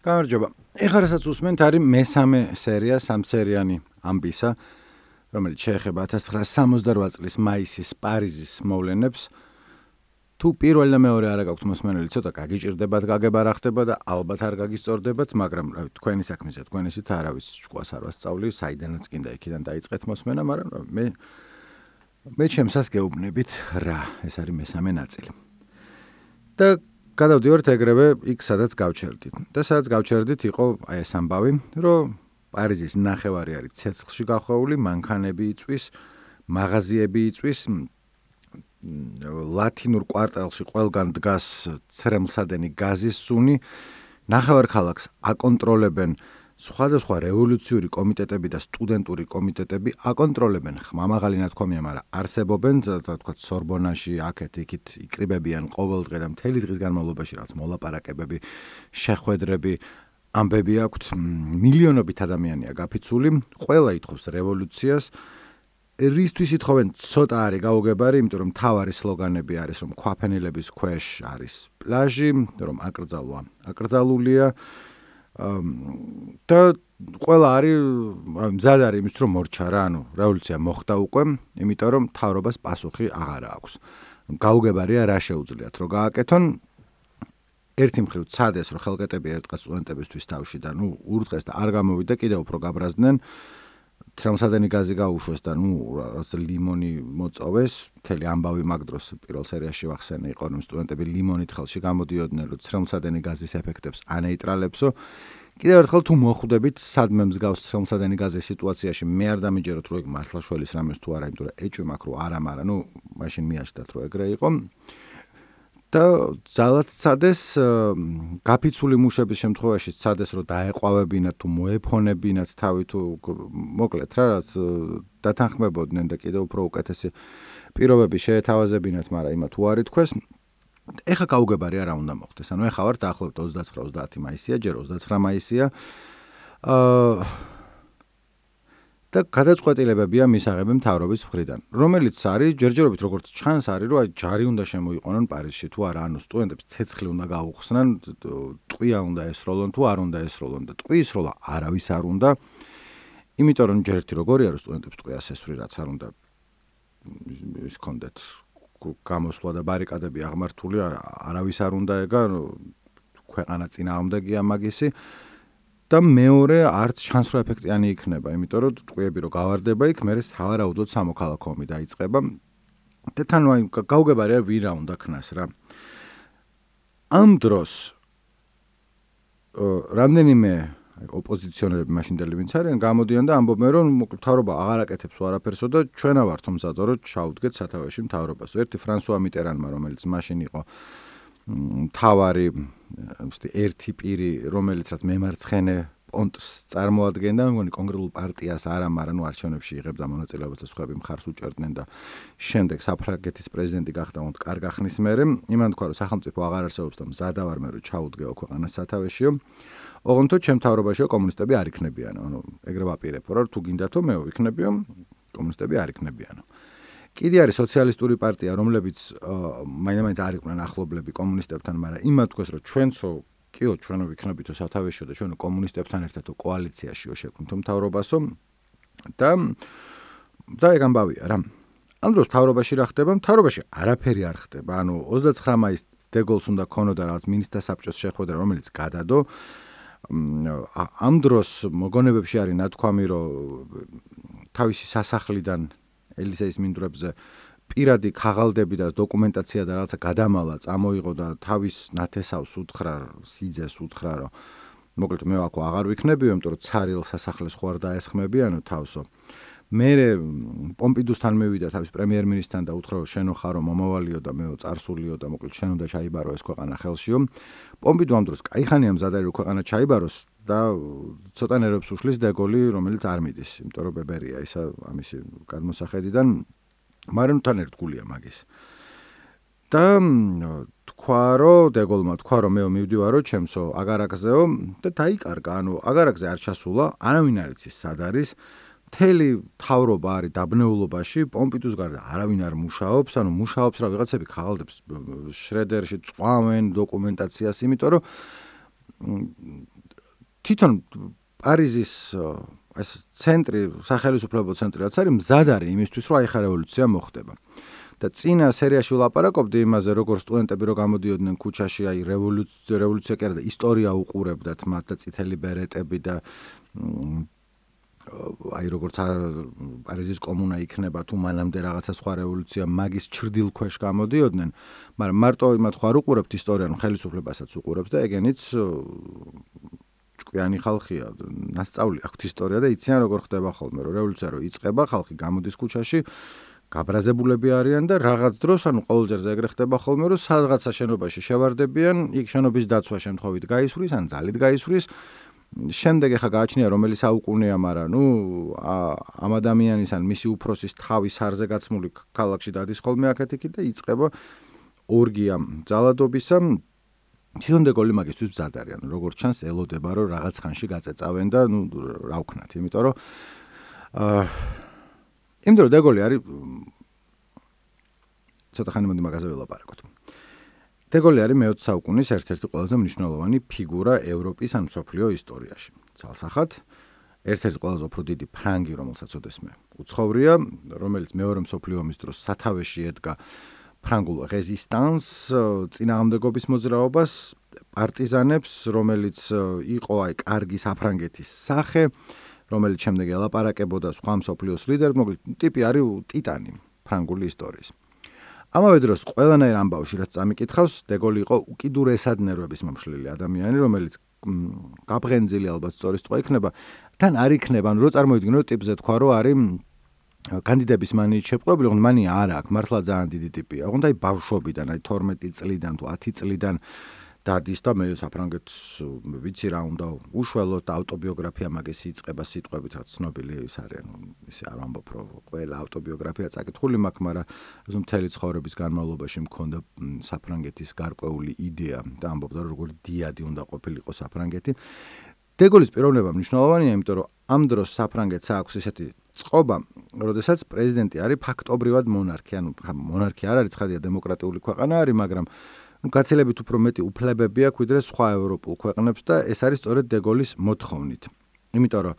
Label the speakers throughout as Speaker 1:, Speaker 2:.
Speaker 1: გამარჯობა. ეხლა რასაც უსმენთ არის მესამე სერია სამსერიანი ამბისა, რომელიც შეეხება 1968 წლის მაისის პარიზის მოვლენებს. თუ პირველი და მეორე არა გაქვთ მოსმენელი, ცოტა გაგიჭirdებათ, გაგება რა ხდება და ალბათ არ გაგისწორდებათ, მაგრამ რა ვიცი, თქვენი საქმეა, თქვენ ისეთ არავის შუას არ ვასწავლი, საიდანაც კიდე იქიდან დაიწყეთ მოსმენა, მაგრამ მე მე ჩემსას გეუბნებით რა, ეს არის მესამე ნაწილი. და გადავდივართ ეგრევე იქ სადაც გავჩერდით. და სადაც გავჩერდით იყო აი ეს ამბავი, რომ პარიზის ნახევარი არის ცეცხლში გახვეული, მანქანები იწვის, მაღაზიები იწვის. ლათინურ კვარტალში ყველგან დგას ცრემლსადენი გაზის სუნი. ნახევარ ქალაქს აკონტროლებენ სხვადასხვა რევოლუციური კომიტეტები და სტუდენტური კომიტეტები აკონტროლებენ ხმამაღალი ნათქვამია, მაგრამ არსებობენ, თქო თქვა სორბონაში, აქეთ იქით იკრიბებიან ყოველდღე და მთელი დღის განმავლობაში რაც მოლაპარაკებები, შეხვედრები, ამბები აქვთ, მილიონობით ადამიანია გაფიცული, ყველა ითხოვს რევოლუციას. რისთვის ითხოვენ ცოტა არის გაუგებარი, იმიტომ რომ თავარი სლოგანები არის, რომ ქვაფენილების ქვეშ არის პლაჟი, რომ აკრძალვა. აკრძალულია და ყველა არის მზად არის იმის რომ მორჩა რა, ანუ რევოლუცია მოხდა უკვე, იმიტომ რომ თავრობას პასუხი აღარ აქვს. გაუგებარია რა შეუძლიათ რომ გააკეთონ ერთი მხრივ ცადეს რომ ხელკეტები ერთყა სტუდენტებისთვის თავში და ნუ ურდღეს და არ გამოვიდა კიდე უფრო გაბრაზდნენ თრამსადენი გაზი გაუშვეს და ნუ რაც ლიმონი მოწოვეს, მთელი ამბავი მაგ დროს პირველ სერიაში ვახსენე იყო რომ სტუდენტები ლიმონით ხელში გამოდიოდნენ რომ თრამსადენი გაზის ეფექტებს ანეიტრალებსო. კიდევ ერთხელ თუ მოხვდებით სადმე მსგავს თრამსადენი გაზის სიტუაციაში მე არ დამიჯეროთ რომ ეგ მართლა შველის რამეს თუ არა, იმიტომ რომ ეჭვი მაქვს რომ არა, მაგრამ ნუ მაშინ მიაჩნდათ რომ ეგრე იყო. და ძალად ცადეს გაფიცული მუშების შემთხვევაში ცადეს რომ დაეყვავებინათ თუ მოეფონებინათ თავი თუ მოკლედ რა რაც დათანხმებოდნენ და კიდევ უფრო უკეთესი პირობები შეეთავაზებინათ მაგრამ იმათ უარი თქვეს ეხა გაუგებარი არა უნდა მოხდეს ანუ ეხა ვართ ახლობთ 29-30 მაისია ჯერ 29 მაისია. აა და გადაწყვეტილებებია მისაღები მთავრობის მხრიდან, რომელიც არის ჯერჯერობით როგორც ჩანს არის, რომ აი ჯარი უნდა შემოიყვანონ პარიზში თუ არა, ანუ სტუდენტებს ცეცხლი უნდა გაუხსნან, ტყვია უნდა ესროლონ თუ არ უნდა ესროლონ და ტყვის როლა არავის არ უნდა. იმიტომ რომ ჯერ ერთი როგორია რომ სტუდენტებს ტყვიას ესვრი რაც არ უნდა ის კონდეთ გამოსვლა და ბარიკადები აღმართული არავის არ უნდა ეგა ქვეყანა წინააღმდეგია მაგისი. და მეორე არც შანსრო ეფექტიანი იქნება, იმიტომ რომ ტყუები რო გავარდება იქ, მე სავარაუდოდ სამოქალაქო ომი დაიწყება. და თან აი გაუგებარი არ ვირა უნდა ქნას რა. ამ დროს რამდენიმე ოპოზიციონერები მაშინდელი ვინც არიან, გამოდიან და ამბობენ რომ მთავრობა აღარ აკეთებს არაფერსო და ჩვენა ვართ მომზადო რომ ჩაუდგეთ სათავეში მთავრობას. ერთი ფრანსუა მიტერანმა, რომელიც მაშინ იყო თავარი ვთქვი ერთი პირი რომელიც რაც მემარცხენე პონტს წარმოადგენდა. მეგონი კონკრეტულ პარტიას არა მაგრამ ნუ არჩევნებში იღებდა მონაწილეობას და სხვაები მხარს უჭერდნენ და შემდეგ საფრანგეთის პრეზიდენტი გახდა უნდა კარგა ხნის მერე. იმან თქვა რომ სახელმწიფო აღარ არსებობს და მზადა ვარ მე რომ ჩაუდგეო ქვეყანას სათავეშიო ოღონდ ჩემ თავრობაშიო კომუნისტები არ იქნებიან ანუ ეგრე ვაპირებო რომ თუ გინდათო მე ვიქნებიო კომუნისტები არ იქნებიანო კიდე არის სოციალისტური პარტია, რომლებიც მაინც არ იყვნენ ახლობლები კომუნისტებთან, მაგრამ იმათ თქვეს, რომ ჩვენცო კიო ჩვენო ვიქნებითო სათავეშო და ჩვენო კომუნისტებთან ერთად კოალიციაშიო შექმნითო მთავრობასო და და ეგ ამბავია რა. ამ დროს მთავრობაში რა ხდება? მთავრობაში არაფერი არ ხდება. ანუ 29 მაის დეგოლს უნდა ქონოდა რაღაც მინისტრთა საბჭოს შეხვედრა, რომელიც გადადო. ამ დროს მოგონებებში არის ნათქვამი, რომ თავისი სასახლიდან ელისეის მინდვრებზე პირადი ხაღალდები და დოკუმენტაცია და რაღაცა გადამალა, წამოიღო და თავის ნათესავს უთხრა, სიძეს უთხრა, რომ მოკლედ მე აქო აღარ ვიქნებიო, იმიტომ რომ ცარიელ სასახლეს ხო არ დაესხმებიანო თავსო. აა მე პომპიდუსთან მივიდა თავის პრემიერ-მინისტრთან და უთხრა შენო ხარო მომავალიო და მეო წარსულიო და მოკლედ შენო და ჩაიბარო ეს ქვეყანა ხელშიო. პომპიდუ ამ დროს кайხანია მზადარი რო ქვეყანა ჩაიბაროს და ცოტა ნერვებს უშლის დეგოლი რომელიც არ მიდის. იმიტომ რომ ბებერია ისა ამისი გადმოსახედიდან მარენთან ერთგულია მაგის. და თქვა რომ დეგოლმა თქვა რომ მეო მივდივარო ჩემსო აგარაკზეო და დაიკარგა ანუ აგარაკზე არ ჩასულა არავინ არ იცის სად არის. მთელი თავრობა არის დაბნეულობაში, პომპიდუს გარდა არავინ არ მუშაობს, ანუ მუშაობს რა ვიღაცები ხალდებს შრედერში წვავენ დოკუმენტაციას, იმიტომ რომ თვითონ პარიზის ეს ცენტრი, სახელმწიფო ცენტრი რაც არის, მზად არის იმისთვის, რომ აი ხა რევოლუცია მოხდება. და წინა სერიაში ვლაპარაკობდი იმაზე, როგორ სტუდენტები რო გამოდიოდნენ ქუჩაში, აი რევოლუცია, რევოლუცია კი არა ისტორია უყურებდათ მათ და წითელი ბერეტები და აი როგორც პარიზის კომუნა იქნება თუ მანამდე რაღაცა სხვა რევოლუცია მაგის ჩრდილ ქვეშ გამოდიოდნენ, მაგრამ მარტო იმათ ხარ უყურებთ ისტორიან ხელისუფლებასაც უყურებთ და ეგენიც ჭკვიანი ხალხია, ნასწავლი აქვს ისტორია და იციან როგორ ხდება ხოლმე, რომ რევოლუცია რო იწყება, ხალხი გამოდის ქუჩაში გაბრაზებულები არიან და რაღაც დროს ანუ ყოველჯერ ეგრე ხდება ხოლმე რომ სადღაცა შენობაში შევარდებიან, იქ შენობის დაცვა შემთხვევით გაისვრის, ან ძალით გაისვრის. შემდეგ ახლა გააჩნია რომელი საუკუნეა, მაგრამ ნუ ამ ადამიანის ან მისი უფროსის თავის არზე გაცმული ქალაქში დადის ხოლმე აქეთ იქით და იწყება ორგია ძალადობისა. თიონდეგოლი მაგისთვის მზად არიან, როგორც ჩანს ელოდება რომ რაღაც ხანში გაწეწავენ და ნუ რა ვქნათ, იმიტომ რომ აა რომ დეგოლი არის ცოტა ხანი მოდი მაგაზე ველაპარაკოთ. დეგოლი არის მე-20 საუკუნის ერთ-ერთი ყველაზე მნიშვნელოვანი ფიგურა ევროპის ან სოფლიო ისტორიაში. ცალსახად ერთ-ერთი ყველაზე უფრო დიდი ფრანგი, რომელსაც ოდესმე უცხოვრია, რომელიც მეორე მსოფლიო ომის დროს სათავეში ედგა ფრანგულ რეზისტანს, წინააღმდეგობის მოძრაობას, პარტიზანებს, რომელიც იყო აი კარგი საფრანგეთის სახე, რომელიც შემდეგ ელაპარაკებოდა სხვა მსოფლიოს ლიდერ, მოკლედ ტიპი არის ტიტანი ფრანგული ისტორიის. ამავე დროს ყველანაირ ამბავში რაც წამიკითხავს, დეგოლი იყო უკიდურესად ნერვების მომშლელი ადამიანი, რომელიც გაბღენძილი ალბათ სწორი სწო იქნება, თან არ იქნება, ანუ რო წარმოიდგინო ტიპზე თქვა, რომ არის კანდიდატების მანი შეპყრობილი, თუმცა მანი არ აქვს, მართლა ძალიან დიდი ტიპია. თუმცა აი ბავშვობიდან, აი 12 წლიდან თუ 10 წლიდან დადის და მე საფრანგეთს ვიცი რა უნდა უშველოთ ავტობიოგრაფია მაგის იწება სიტყვებით რაც ცნობილი ის არის ანუ ისე არ ამბობ რომ ყველა ავტობიოგრაფია წაკითხული მაქვს მაგრამ ეს მთელი ცხოვრების განმავლობაში მქონდა საფრანგეთის გარკვეული იდეა და ამბობდა რომ როგორი დიადი უნდა ყოფილიყო საფრანგეთი. დეგოლის პიროვნება მნიშვნელოვანია იმიტომ რომ ამ დროს საფრანგეთს აქვს ესეთი წყობა, როდესაც პრეზიდენტი არის ფაქტობრივად მონარქი, ანუ მონარქი არ არის ცხადია დემოკრატიული ქვეყანა არის, მაგრამ გაცილებით უფრო მეტი უფლებები აქვს ვიდრე სხვა ევროპულ ქვეყნებს და ეს არის სწორედ დეგოლის მოთხოვნით. იმიტომ რომ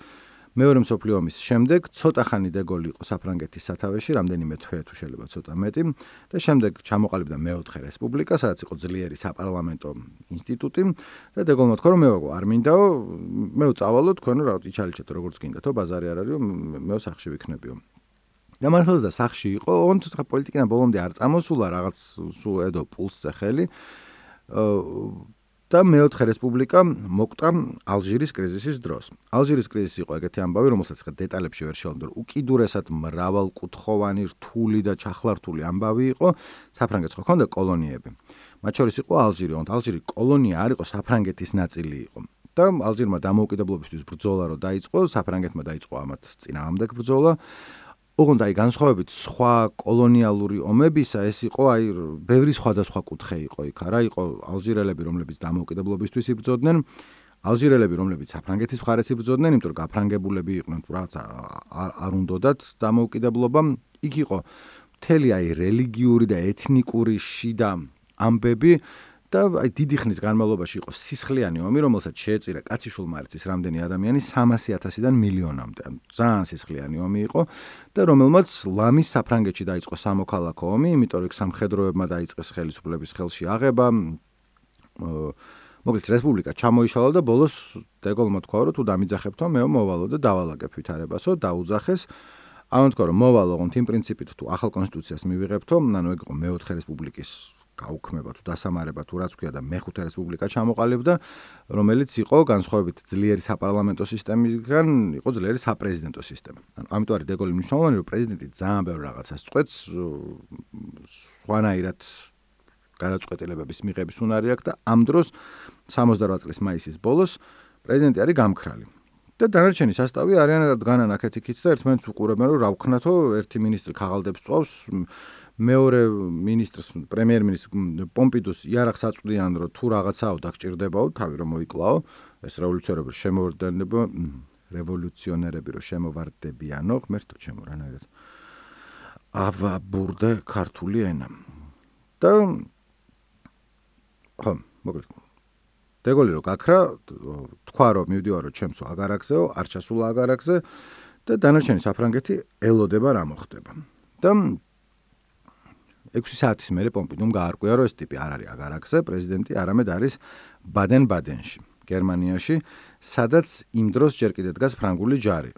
Speaker 1: მეორე მსოფლიო ომის შემდეგ ცოტა ხანი დეგოლი იყო საფრანგეთის სათავეში, რამდენიმე თვე თუ შეიძლება ცოტა მეტი და შემდეგ ჩამოყალიბდა მეოთხე რესპუბლიკა, სადაც იყო ძლიერი საპარლამენტო ინსტიტუტი და დეგოლმა თქვა რომ მე ვაგო არ მინდაო, მე ვწავალო თქვენ რა იჩალიჩეთ როგორც გინდათო, ბაზარი არ არისო, მე სახში ვიქნებიო. და მართლაც და სახში იყო, ოღონდ თქვა პოლიტიკიდან ბოლომდე არ წამოსულა რაღაც სულ ედო პულსზე ხელი. და მეოთხე რესპუბლიკა მოკვდა ალჟირის კრიზისის დროს. ალჟირის კრიზისი იყო ეგეთი ამბავი, რომელსაც ხა დეტალებში ვერ შევამდე, რომ უკიდურესად მრავალკუთხოვანი, რთული და ჩახლართული ამბავი იყო. საფრანგეთს ხო ჰქონდა კოლონიები. მათ შორის იყო ალჟირი, თუმცა ალჟირი კოლონია არ იყო, საფრანგეთის ნაწილი იყო. და ალჟირმა დამოუკიდებლობისთვის ბრძოლა რო დაიწყო, საფრანგეთმა დაიწყო ამათ წინააღმდეგ ბრძოლა. ოღონდ აი განსხვავებით სხვა კოლონიალური ომებისა, ეს იყო აი ბევრი სხვადასხვა კუთხე იყო იქ, არა? იყო ალჟირელები, რომლებიც დამოუკიდებლობისთვის იბრძოდნენ, ალჟირელები, რომლებიც საფრანგეთის მხარეს იბრძოდნენ, იმიტომ რომ გაფრანგებულები იყვნენ, თუ რაღაც არ არ უნდათ დამოუკიდებლობა, იქ იყო მთელი აი რელიგიური და ეთნიკური შიდა ამბები, და აი დიდი ხნის განმავლობაში იყო სისხლიანი ომი, რომელსაც შეეწირა კაციშულ მარცის რამდენი ადამიანი 300.000-დან მილიონამდე. ძალიან სისხლიანი ომი იყო და რომელმაც ლამის საფრანგეთში დაიწყო სამოქალაქო ომი, იმიტომ რომ სამხედროებმა დაიწყეს ხელისუფლების ხელში აღება. მოკლედ რესპუბლიკა ჩამოიშალა და ბოლოს დეგოლმა თქვა რომ თუ დამიძახებთო მეო მოვალო და დავალაგებ ვითარებასო, დაუძახეს. ამან თქვა რომ მოვალო, თუმცა იმ პრინციპით თუ ახალ კონსტიტუციას მივიღებთო, ანუ ეგ იყო მეოთხე რესპუბლიკის გაუქმება თუ დასამარება თუ რაც ქვია და მეხუთე რესპუბლიკა ჩამოყალიბდა, რომელიც იყო განსხვავებით ძლიერი საპარლამენტო სისტემისგან, იყო ძლიერი საპრეზიდენტო სისტემა. ანუ ამიტომ არის დეგოლი მნიშვნელოვანი, რომ პრეზიდენტი ძალიან ბევრ რაღაცას წყვეტს, სხვანაირად გადაწყვეტილებების მიღების უნარი აქვს და ამ დროს 68 წლის მაისის ბოლოს პრეზიდენტი არის გამქრალი. და დანარჩენი სასტავი არიან განან აქეთ-იქით და ერთმანეთს უყურებენ, რომ რა ვქნათო, ერთი ministri ხაღალდებს წვავს მეორე ministrs პრემიერ-მინისტრ პომპიდუს იარაღს აწვდიან რომ თუ რაღაცაო დაგჭირდებაო თავი რომ მოიკლაო ეს რევოლუციონერები შემოვარდნებო რევოლუციონერები რომ შემოვარდებიანო ღმერთო ჩემო რანაირად აბა ბურდე ქართული ენა. და ხო მოკლედ. დეგოლი რო გაქრა, თქვა რომ მივდივარო ჩემსო აგარაკზეო, არ ჩასულა აგარაკზე და დანარჩენი საფრანგეთი ელოდება რა მოხდება. და 6 საათის მერე პომპიდუმ გაარკვია რომ ეს ტიპი არ არის აგარაკზე, პრეზიდენტი არამედ არის ბადენ-ბადენში, გერმანიაში, სადაც იმ დროს ჯერ კიდევ დგას ფრანგული ჯარი.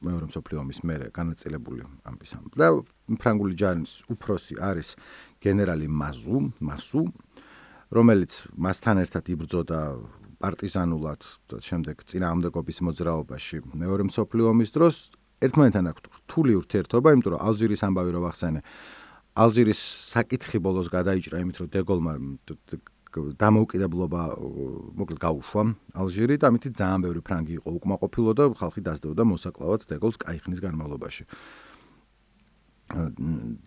Speaker 1: მეორე მსოფლიო ომის მერე განაწილებული ამ. და ფრანგული ჯარის უფროსი არის გენერალი მაზუ, მასუ, რომელიც მასთან ერთად იბრძოდა პარტიზანულად და შემდეგ წინააღმდეგობის მოძრაობაში მეორე მსოფლიო ომის დროს ერთმანეთთან აქვს რთული ურთიერთობა, იმიტომ რომ ალჟირის ამბავი რო ვახსენე, ალჟირის საკითხი ბოლოს გადაიჭრა იმით, რომ დეგოლმა დამოუკიდებლობა მოკლედ გაუშვა ალჟირი და ამით ძალიან ბევრი ფრანგი იყო უკმაყოფილო და ხალხი დაძდებოდა მოსაკლავად დეგოლს кайხნის განმავლობაში.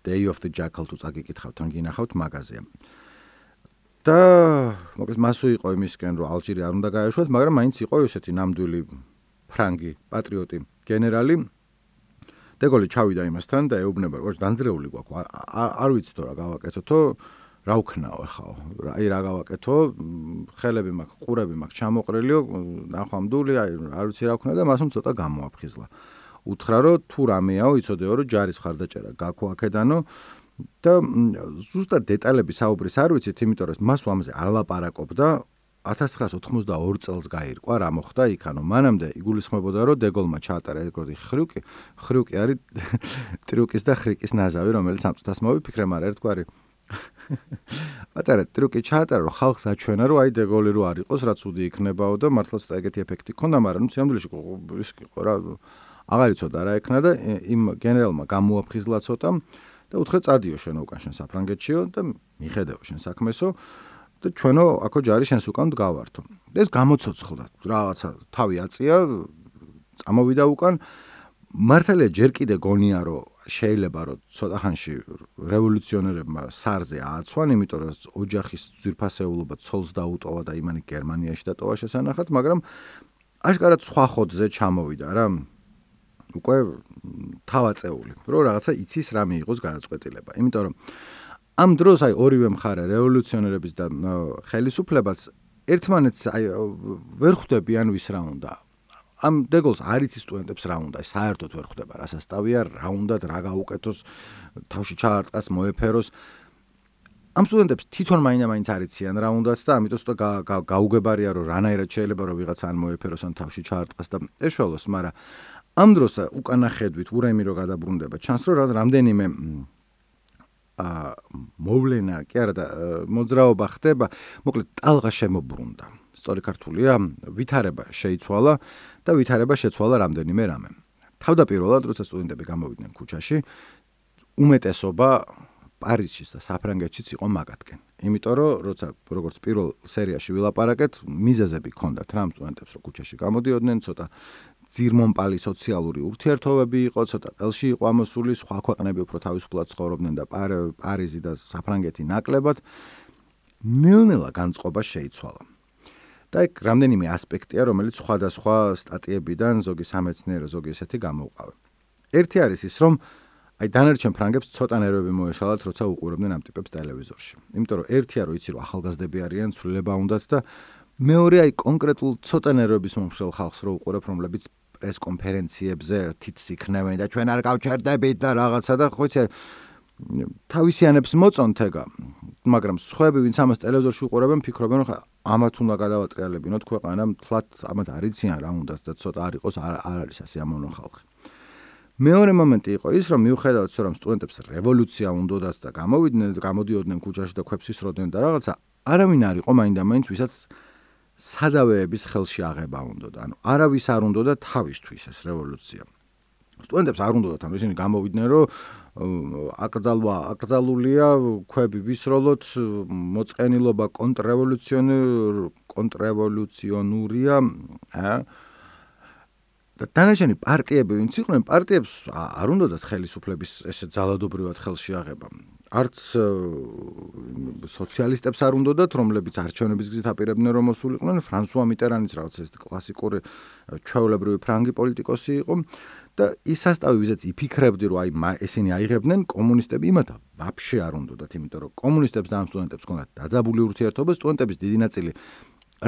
Speaker 1: Day of the Jackal თუ წაგიკითხავთ, ან გინახავთ მაღაზია. და მოკლედ მასო იყო იმისკენ, რომ ალჟირი არ უნდა გაეშვათ, მაგრამ მაინც იყო ესეთი ნამდვილი ფრანგი პატრიოტი გენერალი დეგოლი ჩავიდა იმასთან და ეუბნება როგორც დაძრეული გვაქვს. არ ვიცი თუ რა გავაკეთოთო რა ვქნაო ახლა? აი რა გავაკეთო? ხელები მაქვს ყურები მაქვს ჩამოყრილიო ნახვამდული აი არ ვიცი რა ვქნა და მას უნდა ცოტა გამოაფხიზლა. უთხრა რომ თუ რამეაო იცოდეო რომ ჯარის ხარდაჭერა გაქო აქედანო და ზუსტად დეტალები საუბრის არ ვიცით, იმიტომ რომ მას ამაზე არ ლაპარაკობდა, 1982 წელს გაირკვა რა მოხდა? იქ, ანუ მანამდე იგულისხმებოდა რომ დეგოლმა ჩაატარა ეგრეთი ხრიუკი, ხრიუკი არის ტრიუკის და ხრიკის ნაზავი, რომელიც ამ წუთას მოვიფიქრე, მაგრამ ერთგვარი პატარა ტრიუკი ჩაატარა რომ ხალხს აჩვენა რომ აი დეგოლი რო არ იყოს, რაც უდი იქნებაო და მართლაც ეგეთი ეფექტი ქონდა, მაგრამ ნუ სიამდვილეში ის იყო რა აღარ იცოდა რა ექნა და იმ გენერალმა გამოაფხიზლა ცოტა და უთხრა წადიო შენ უკან შენ საფრანგეთშიო და მიხედავ შენ საქმესო და ჩვენო აქო ჯარი შენს უკან დგავართო. ეს გამოცოცხლდა რაღაცა თავი აწია წამოვიდა უკან მართალია ჯერ კიდე გონია რომ შეიძლება რომ ცოტა ხანში რევოლუციონერებმა სარზე ააცვან, იმიტომ რომ ოჯახის ძირფასეულობა ცოლს დაუტოვა და იმანი გერმანიაში დატოვა შესანახად, მაგრამ აშკარად სხვა ხოდზე ჩამოვიდა რა. უკვე თავაწეული, რომ რაღაცა იცის რა მიიღოს გადაწყვეტილება. იმიტომ რომ ამ დროს აი ორივე მხარე რევოლუციონერების და ხელისუფლებას ერთმანეთს აი ვერ ხვდებიან ვის რა უნდა. ამ დეგოლს არიცი სტუდენტებს რა უნდა, საერთოდ ვერ ხვდება რა სასტავია, რა უნდა რა გაუკეთოს, თავში ჩაარტყას, მოეფეროს. ამ სტუდენტებს თვითონ მაინდა-მაინც არიციან რა უნდათ და ამიტომ ცოტა გაუგებარია რომ რანაირად შეიძლება რომ ვიღაცა ან მოეფეროს ან თავში ჩაარტყას და ეშველოს, მაგრამ ამ დროს უკანა ხედვით ურემი რო გადაბრუნდება ჩანს რომ რამდენიმე მოვლენა კი არა და მოძრაობა ხდება. მოკლედ ტალღა შემოbrunდა სწორი ქართულია ვითარება შეიცვალა და ვითარება შეცვალა რამდენიმე რამე. თავდაპირველად როცა სტუდენტები გამოვიდნენ ქუჩაში უმეტესობა პარიზშიც და საფრანგეთშიც იყო მაგათკენ. იმიტომ რომ როცა როგორც პირველ სერიაში ვილაპარაკეთ მიზეზები ქონდათ რა სტუდენტებს რო ქუჩაში გამოდიოდნენ ცოტა ძირმომპალი სოციალური ურთიერთობები იყო, ცოტა ყელში იყო ამოსული, სხვა ქვეყნები უფრო თავისუფლად ცხოვრობდნენ და პარიზი და საფრანგეთი ნაკლებად ნელ-ნელა განწყობა შეიცვალა. და ეგ რამდენიმე ასპექტია, რომელიც სხვადასხვა სტატიებიდან ზოგი სამეცნიერო, ზოგი ესეთი გამოვყავე. ერთი არის ის, რომ აი დანარჩენ ფრანგებს ცოტა ნერვები მოეშალათ, როცა უყურებდნენ ამ ტიპებს ტელევიზორში. იმიტომ რომ ერთია, რომ იცი რომ ახალგაზრდები არიან, ცვლილება უნდათ და მეორე აი კონკრეტულ ცოტა ნერვების მომხრელ ხალხს რო უყურებ, რომლებიც პრეს კონფერენციებზე თითს იქნევენ და ჩვენ არ გავჩერდებით და რაღაცა და ხო იცი თავისიანებს მოწონთ ეგა. მაგრამ სხვაები ვინც ამას ტელევიზორში უყურებენ ფიქრობენ რომ ამათ უნდა გადავატრიალებინოთ ქვეყანა თლათ ამათ არიციან რა უნდა და ცოტა არ იყოს არ არის ასე ამონო ხალხი. მეორე მომენტი იყო ის რომ მიუხედავად რომ სტუდენტებს რევოლუცია უნდათ და გამოვიდნენ გამოდიოდნენ ქუჩაში და ქვებს ისროდნენ და რაღაცა არავინ არ იყო მაინდა-მაინც ვისაც სადავეების ხელში აღება უნდა და ანუ არავის არ უნდა და თავისთვის ეს რევოლუცია. სტუდენტებს არ უნდა და ისინი გამოვიდნენ რომ აკრძალვა აკრძალულია ქვები ვისროლოთ მოწყენილობა კონტრრევოლუციონერ კონტრრევოლუციონურია და თანაშენი პარტიები ვინც იყვნენ პარტიებს არ უნდა და ხელისუფლების ესე ძალადობრივად ხელში აღება არც სოციალისტებს არ უნდათ, რომლებიც არჩევნების გზით აპირებდნენ რომ მოსულიყვნენ, ფრანსუა მიტერანის რაღაც ეს კლასიკური ჩვეულებრივი ფრანგი პოლიტიკოსი იყო. და ის სასტავი ვიზაც იფიქრებდი რომ აი ესენი აიღებდნენ კომუნისტები იმათ ვაფშე არ უნდათ, იმიტომ რომ კომუნისტებს და ამ სტუდენტებს ჰქონდათ დაძაბული ურთიერთობა, სტუდენტების დიდი ნაწილი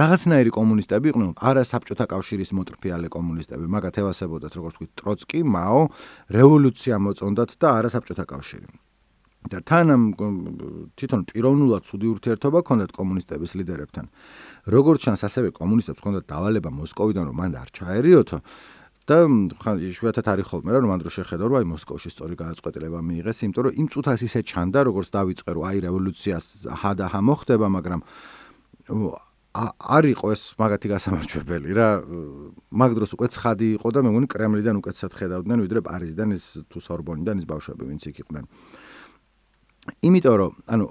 Speaker 1: რაღაცნაირი კომუნისტები იყვნენ, არა საბჭოთა კავშირის მოტრფიალე კომუნისტები, მაგათ ევასებოდათ როგორც ვთქვი, ტროცკი, მაო, რევოლუცია მოწონდათ და არა საბჭოთა კავშირი. და თან თვითონ პიროვნულად ცუდი ურთიერთობა ჰქონდათ კომუნისტების ლიდერებთან. როგორც ჩანს, ასევე კომუნისტებს ჰქონდათ დავალება მოსკოვიდან, რომ მან არ ჩაერიოთო. და ხან შეუათათ არის ხოლმე რომ მანდრო შეხედა რომ აი მოსკოვში სწორი გადაწყვეტილება მიიღეს, იმიტომ რომ იმ წუთას ისე ჩანდა, როგორც დავიწყე რომ აი რევოლუციას ჰადაჰა მოხდება, მაგრამ არ იყო ეს მაგათი გასამარჯვებელი რა. მაგ დროს უკვე ცხადი იყო და მე მგონი კრემლიდან უკეთესად ხედავდნენ ვიდრე პარიზიდან ის თუ სორბონიდან ის ბავშვები ვინც იქ იყვნენ იმიტომ რომ ანუ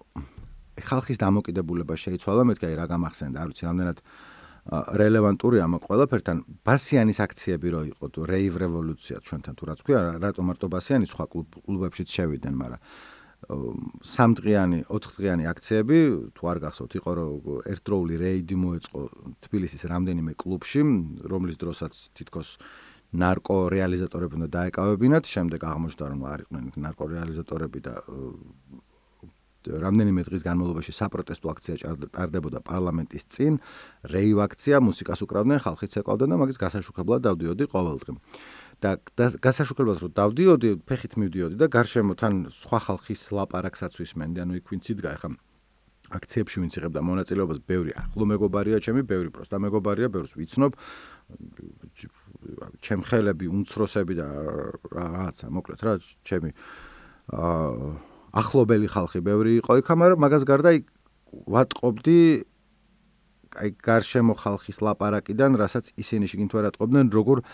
Speaker 1: ხალხის დამოკიდებულება შეიცვალა მეთქი აი რა გამახსენდა არ ვიცი რამდენად რელევანტური ამ ყველაფერთან. ბასიანის აქციები რო იყო თუ რეივ რევოლუცია ჩვენთან თუ რაც ქვია რატო მარტო ბასიანი სხვა კლუბებშიც შევიდნენ მაგრამ სამდღიანი, ოთხდღიანი აქციები, თუ არ გახსოვთ, იყო რომ ერთდროული რეიდი მოეწყო თბილისის რამდენიმე კლუბში, რომლის დროსაც თითქოს ნარკო რეალიზატორები უნდა დაეკავებინათ, შემდეგ აღმოჩნდა რომ არ იყვნენ ნარკო რეალიზატორები და რამდენიმე დღის განმავლობაში საპროტესტო აქცია ტარდებოდა პარლამენტის წინ, რეივ აქცია, მუსიკას უკრავდნენ, ხალხიც ეკავდნენ და მაგის გასაშუქებლად დავდიოდი ყოველდღე. და გასაშუქებლად რომ დავდიოდი, ფეხით მივდიოდი და გარშემო თან სხვა ხალხის ლაპარაკსაც ვისმენდი, ანუ იქ ვინც იდგა, ეხა აქციებში ვინც იღებდა მონაწილეობას, ბევრი ახლო მეგობარია ჩემი, ბევრი პროსტა მეგობარია, ბევრს ვიცნობ. ჩემ ხელები, უმცროსები და რაღაცა, მოკლედ რა, ჩემი აა ახლობელი ხალხი ბევრი იყო იქ, მაგრამ მაგას გარდა ვატყობდი აი გარშემო ხალხის ლაპარაკიდან, რასაც ისინი შეგინთ ვერ ატყობდნენ, როგორ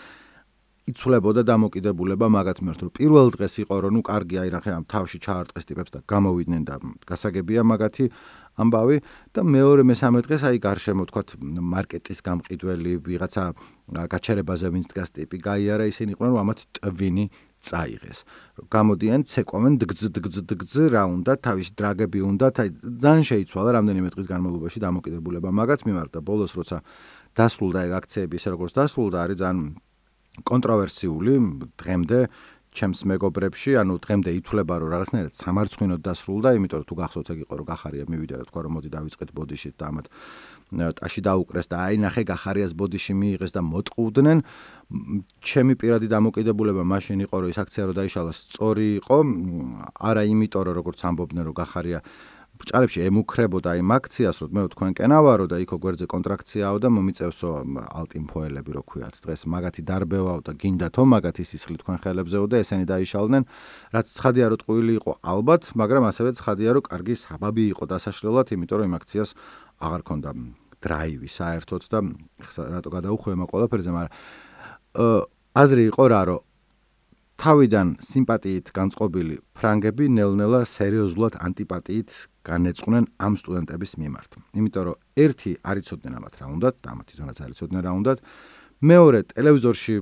Speaker 1: იცვლებოდა დამოკიდებულება მაგათ მიმართ პირველ დღეს იყო რომ ნუ კარგი აი რა ხე ამ თავში ჩაარტყეს ტიპებს და გამოვიდნენ და გასაგებია მაგათი ამბავი. და მეორე მესამე დღეს აი გარშემო თქვა მარკეტის გამყიდველი ვიღაცა გაჩერებაზე ვინც დგას ტიპი გაიარა ისინი იყვნენ რომ ამათ ტვინი წაიღეს. გამოდიან ცეკვამენ დგძ დგძ დგძ რა უნდა თავის დრაგები უნდა აი ძალიან შეიცვალა რამდენიმე დღის განმავლობაში დამოკიდებულება. მაგათ მიმართ და ბოლოს როცა დასრულდა ეგ აქციები ისე როგორც დასრულდა არის ძალიან კონტროვერსიული დღემდე ჩემს მეგობრებში, ანუ დღემდე ითვლება, რომ რაღაცნაირად სამარცხვინოდ დასრულდა, იმიტომ რომ თუ გახსოვთ ეგ იყო, რომ გახარია მივიდა და თქვა რომ მოდი დავიწყეთ ბოდიშით და ამათ ტაში დაუკრეს და აი ნახე გახარიას ბოდიში მიიღეს და მოტყუდნენ. ჩემი პირადი დამოკიდებულება მაშინ იყო, რომ ის აქცია რო დაიშალა სწორი იყო, არა იმიტომ რომ როგორც ამბობდნენ, რომ გახარია ბჭალებში ემუქრებოდა იმ აქციას, რომ მე თქვენ კენავარო და იქო გვერდზე კონტრაქციაო და მომიწევსო ალტიმფოელები რო ქვიათ. დღეს მაგათი დარბევაო და გინდათო მაგათი სისხლი თქვენ ხელებზეო და ესენი დაიშალდნენ, რაც ცხადია რომ ტყუილი იყო ალბათ, მაგრამ ასევე ცხადია რომ კარგი საბაბი იყო დასაშლელად, იმიტომ რომ იმ აქციას აღარ ქონდა დრაივი საერთოდ და რატო გადაუხვე ამ ყველაფერზე, მაგრამ აზრი იყო რა რომ თავიდან სიმპათიით განწყობილი ფრანგები ნელ-ნელა სერიოზულად ანტიპათიით განეწყვნენ ამ სტუდენტების მიმართ. იმიტომ რომ ერთი არიწოდნენ ამათ რა უნდათ, და ამათ თვითონაც არიწოდნენ რა უნდათ. მეორე ტელევიზორში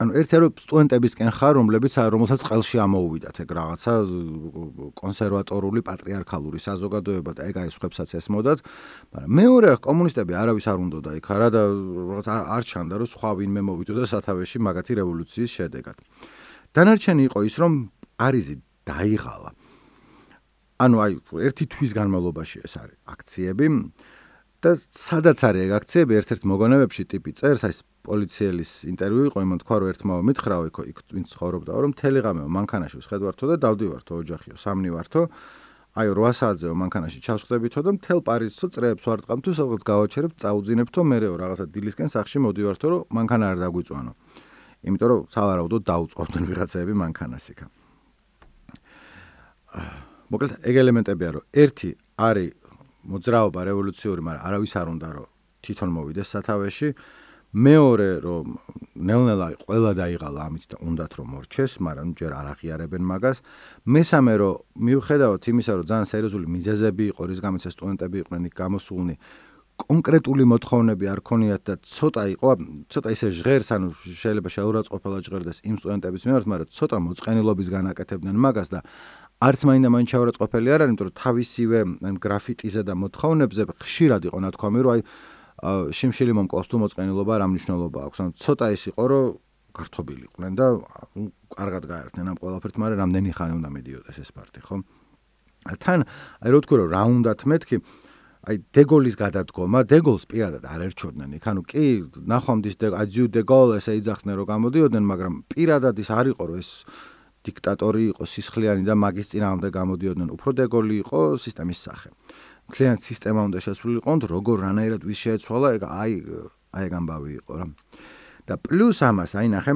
Speaker 1: ანუ ერთი არის სტუდენტებისკენ ხარ, რომლებიც რომელსაც ყელში ამოუვიდათ ეგ რაღაცა კონსერვატორული პატრიარქალური საზოგადოება და ეგ არის ხებსაც ესმოდათ. მაგრამ მეორე კომუნისტები არავის არ უნდოდა იქ არა და რაღაც არ ჩანდა რომ სხვა ვინმე მოვიდოდა სათავეში მაგათი რევოლუციის შედეგად. დანარჩენი იყო ის რომ პარიზი დაიღალა. ანუ აი ერთი თვის განმავლობაში ეს არის აქციები და სადაც არის ეგ აქციები ერთ-ერთ მოგონებებში ტიპი წერს აი პოლიციელის ინტერვიუ იყო იმან თქვა რომ ერთმა მითხრაო იქ იქ ვინც ცხოვრობდა რომ მთელი ღამე მანქანაში ვხედვართო და დავდივართო ოჯახიო სამნი ვართო. აი 8 საათზეო მანქანაში ჩავსხდებითო და მთელ პარიზსო წრეებს ვარ ტყამთო სადღაც გავაჩერებ წაუძინებთო მე레ო რაღაცა დილისკენ სახში მოდივართო რომ მანქანა არ დაგვიწვანო. იმიტომ რომ სავარაუდოდ დაუწყობდნენ ვიღაცები მანქანას იქა მოკლედ ეგ ელემენტებია რომ ერთი არის მოძრაობა რევოლუციური, მაგრამ არავის არ უნდა რომ თვითონ მოვიდეს სათავეში. მეორე რომ ნელ-ნელა ყველა დაიღალა ამით და უნდათ რომ მორჩეს, მაგრამ ჯერ არ აღიარებენ მაგას. მესამე რომ მიუხედავად იმისა, რომ ძალიან სერიოზული მიზეზები იყო, რის გამოც სტუდენტები იყვნენ იქ გამოსულნი, კონკრეტული მოთხოვნები არ ქონიათ და ცოტა იყო, ცოტა ისე ჟღერს, ანუ შეიძლება შეურაცხყოფილად ჟღერდეს იმ სტუდენტების მიმართ, მაგრამ ცოტა მოწყენილობის განაკეთებდნენ მაგას და არც მაინდა მაინც ჩაურაცხყოფილი არ არის, იმიტომ რომ თავისივე გრაფიტიზე და მოთხოვნებზე ხშირად იყო ნათქვამი, რომ აი შიმშილი მომკლავს თუ მოწყენილობა რა მნიშვნელობა აქვს. ანუ ცოტა ის იყო, რომ გართობილიყვნენ და კარგად გაერთნენ ამ ყველაფერთ, მაგრამ რამდენი ხანი უნდა მედიოდეს ეს პარტი, ხო? თან აი რო თქვი რომ რა უნდათ მეთქი აი დეგოლის გადადგომა, დეგოლს პირადად არ ერჩოდნენ იქ. ანუ კი, ნახვამდის აჯიუ დეგოლ ესე იძახდნენ რომ გამოდიოდნენ, მაგრამ პირადად ის არ იყო რომ ეს დიქტატორი იყო, სისხლიანი და მაგის წინააღმდეგ გამოდიოდნენ. უფრო დეგოლი იყო სისტემის სახე. კლიენტ სისტემა უნდა შესრულიყო, როგორ რანაირად ვის შეეცვალა, ეგ აი აი ეგ ამბავი იყო რა. და პლუს ამას აი ნახე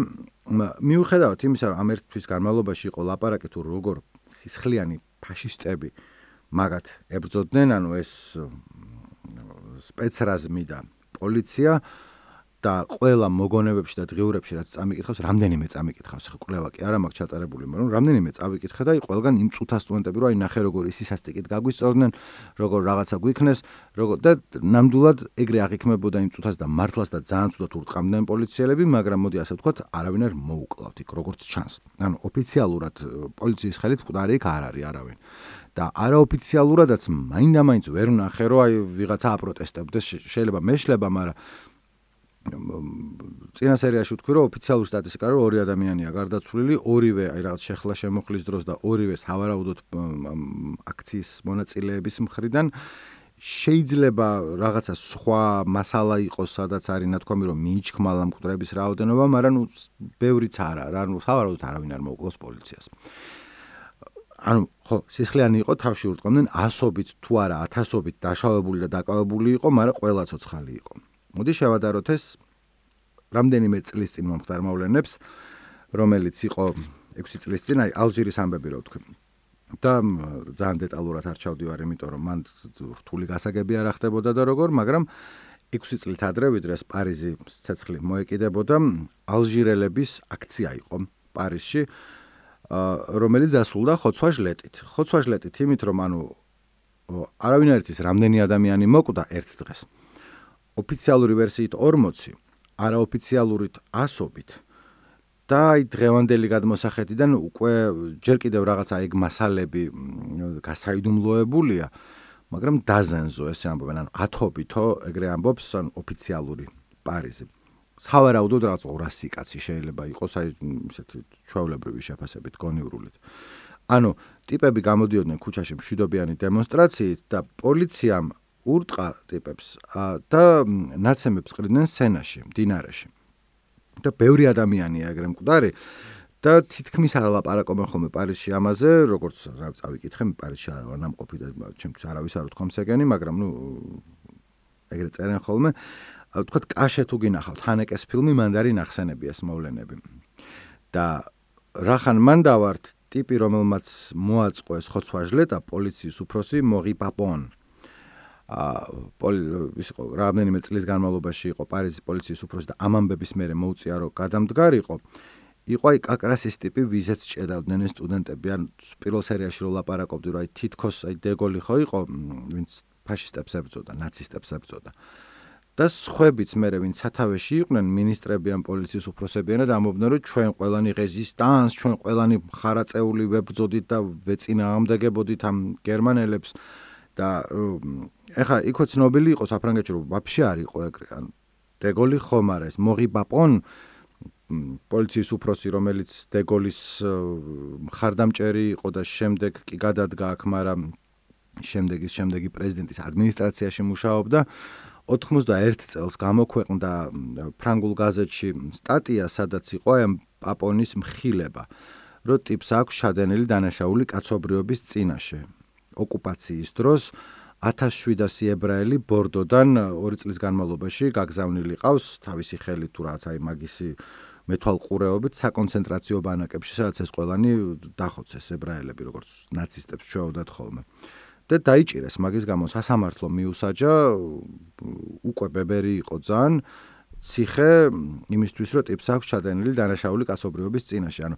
Speaker 1: მიუხედავად იმისა, რომ ამ ერთ თვის განმავლობაში იყო ლაპარაკი თუ როგორ სისხლიანი ფაშისტები მაგათ ებრძოდნენ, ანუ ეს სპეცრაზმი და პოლიცია და ყველა მოგონებებში და დღიურებში რაც წამიკითხავს, რამდენიმე წამიკითხავს, ხო კვლევა კი არა მაქვს ჩატარებული, მაგრამ რამდენიმე წავიკითხე და ყველგან იმ წუთა სტუდენტები რო აი ნახე როგორ ისი სასტიკით გაგვისწორდნენ, როგორ რაღაცა გვიქნეს, როგორ და ნამდვილად ეგრე აღიქმებოდა იმ წუთას და მართლაც და ძალიან ცუდად ურტყამდნენ პოლიციელები, მაგრამ მოდი ასე ვთქვათ, არავინ არ მოუკლავთ იქ როგორც ჩანს. ანუ ოფიციალურად პოლიციის ხელით მკვდარი იქ არ არის არავინ. და არაოფიციალურადაც მაინდა-მაინც ვერ ნახე რომ აი ვიღაცა აპროტესტებდეს შეიძლება მეშლება მაგრამ წინა სერიაში ვთქვი რომ ოფიციალური სტატისტიკა რომ ორი ადამიანია გარდაცვლილი, ორივე აი რაღაც შეხლა შემოხლის დროს და ორივე სავარაუდოდ აქციის მონაწილეების მხრიდან შეიძლება რაღაცა სხვა მასალა იყოს, სადაც არის ნათქვამი რომ მიიჩქმალა მკვდრების რაოდენობა, მაგრამ ნუ ბევრიც არა, რა ნუ სავარაუდოდ არავინ არ მოუკლოს პოლიციას. ანუ ხო, სისხლიანი იყო, თავში ურტყამდნენ ასობით თუ არა ათასობით დაშავებული და დაკავებული იყო, მაგრამ ყველა ცოცხალი იყო. მოდი შევადაროთ ეს რამდენიმე წლის წინ მომხდარ მოვლენებს, რომელიც იყო 6 წლის წინ, აი ალჟირის ამბები რო ვთქვი. და ძალიან დეტალურად არ ჩავდივარ, იმიტომ რომ მან რთული გასაგები არ ახდებოდა და როგორ, მაგრამ 6 წლით ადრე ვიდრე პარიზი ცეცხლი მოეკიდებოდა, ალჟირელების აქცია იყო პარიზში, რომელიც დასრულდა ხოცვა-ჟლეტით. ხოცვა-ჟლეტით იმით, რომ ანუ არავინ არ იცის რამდენი ადამიანი მოკვდა ერთ დღეს. ოფიციალური ვერსიით 40, არაოფიციალურით 100-ით. და აი დღევანდელი გადმოსახედიდან უკვე ჯერ კიდევ რაღაცა ეგ მასალები გასაიდუმლოებულია, მაგრამ დაზენზო ესე ამბობენ, ანუ ათობითო ეგრე ამბობს ან ოფიციალური პარიზი. სავარაუდოდ რაღაც 200 კაცი შეიძლება იყოს აი ესეთი ჩვეულებრივი შეფასებით გონიურულით. ანუ ტიპები გამოდიოდნენ ქუჩაში მშვიდობიანი დემონსტრაციით და პოლიციამ ურტყა ტიპებს და ნაცემებს ყრიდნენ სენაში, დინარეში. და ბევრი ადამიანია ეგრე მკვდარი და თითქმის არ ლაპარაკობენ ხოლმე პარიზში ამაზე, როგორც რა წავიკითხე, პარიზში არ ვარ ნამყოფი და ჩემთვის არავის არ უთქვამს ეგენი, მაგრამ ნუ ეგრე წერენ ხოლმე. ვთქვათ, კაშე თუ გინახავთ ჰანეკეს ფილმი, მანდარი ნახსენები ეს მოვლენები. და რახან მან დავართ ტიპი, რომელმაც მოაწყო ეს ხოცვაჟლე და პოლიციის უფროსი მოღი პაპონ. ის იყო რამდენიმე წლის განმავლობაში იყო პარიზის პოლიციის უფროსი და ამამბების მერე მოუწია რომ გადამდგარიყო იყო აი კაკრასის ტიპი ვიზეც ჭედავდნენ სტუდენტები. ან პირველ სერიაში რო ლაპარაკობდი რომ აი თითქოს აი დეგოლი ხო იყო ვინც ფაშისტებს ებრძოდა ნაცისტებს ებრძოდა. და სხვებიც მერე ვინც სათავეში იყვნენ მინისტრები ან პოლიციის უფროსები ან ამობდნენ რომ ჩვენ ყველანი რეზისტანს ჩვენ ყველანი ხარაწეული ვებრძოდით და ვეწინააღმდეგებოდით ამ გერმანელებს და ეხა იქო ცნობილი იყო საფრანგეთში რომ ვაფშე არ იყო ეგრე ან დეგოლი ხომ არ ეს მოღი ბაპონ პოლიციის უფროსი რომელიც დეგოლის მხარდამჭერი იყო და შემდეგ კი გადადგა აქ მაგრამ შემდეგი შემდეგი პრეზიდენტის ადმინისტრაციაში მუშაობდა. 91 წელს გამოქვეყნდა ფრანგულ გაზეთში სტატია სადაც იყო აი პაპონის მხილება რომ ტიპს აქვს შადენილი დანაშაული კაცობრიობის წინაშე ოკუპაციის დროს 1700 ებრაელი ბორდოდან 2 წლის განმავლობაში გაგზავნილი ყავს. თავისი ხელით თუ რაც აი მაგისი მეთვალყურეობით საკონცენტრაციო ბანაკებში სადაც ეს ყველანი დახოცეს ებრაელები როგორც ნაცისტებს ჩვეოდათ ხოლმე. და დაიჭირეს მაგის გამო სასამართლო მიუსაჯა უკვე ბებერი იყო ძალიან ციხე იმისთვის რომ ტიპს აქვს ჩადენილი დანაშაული კაცობრიობის წინაშე. ანუ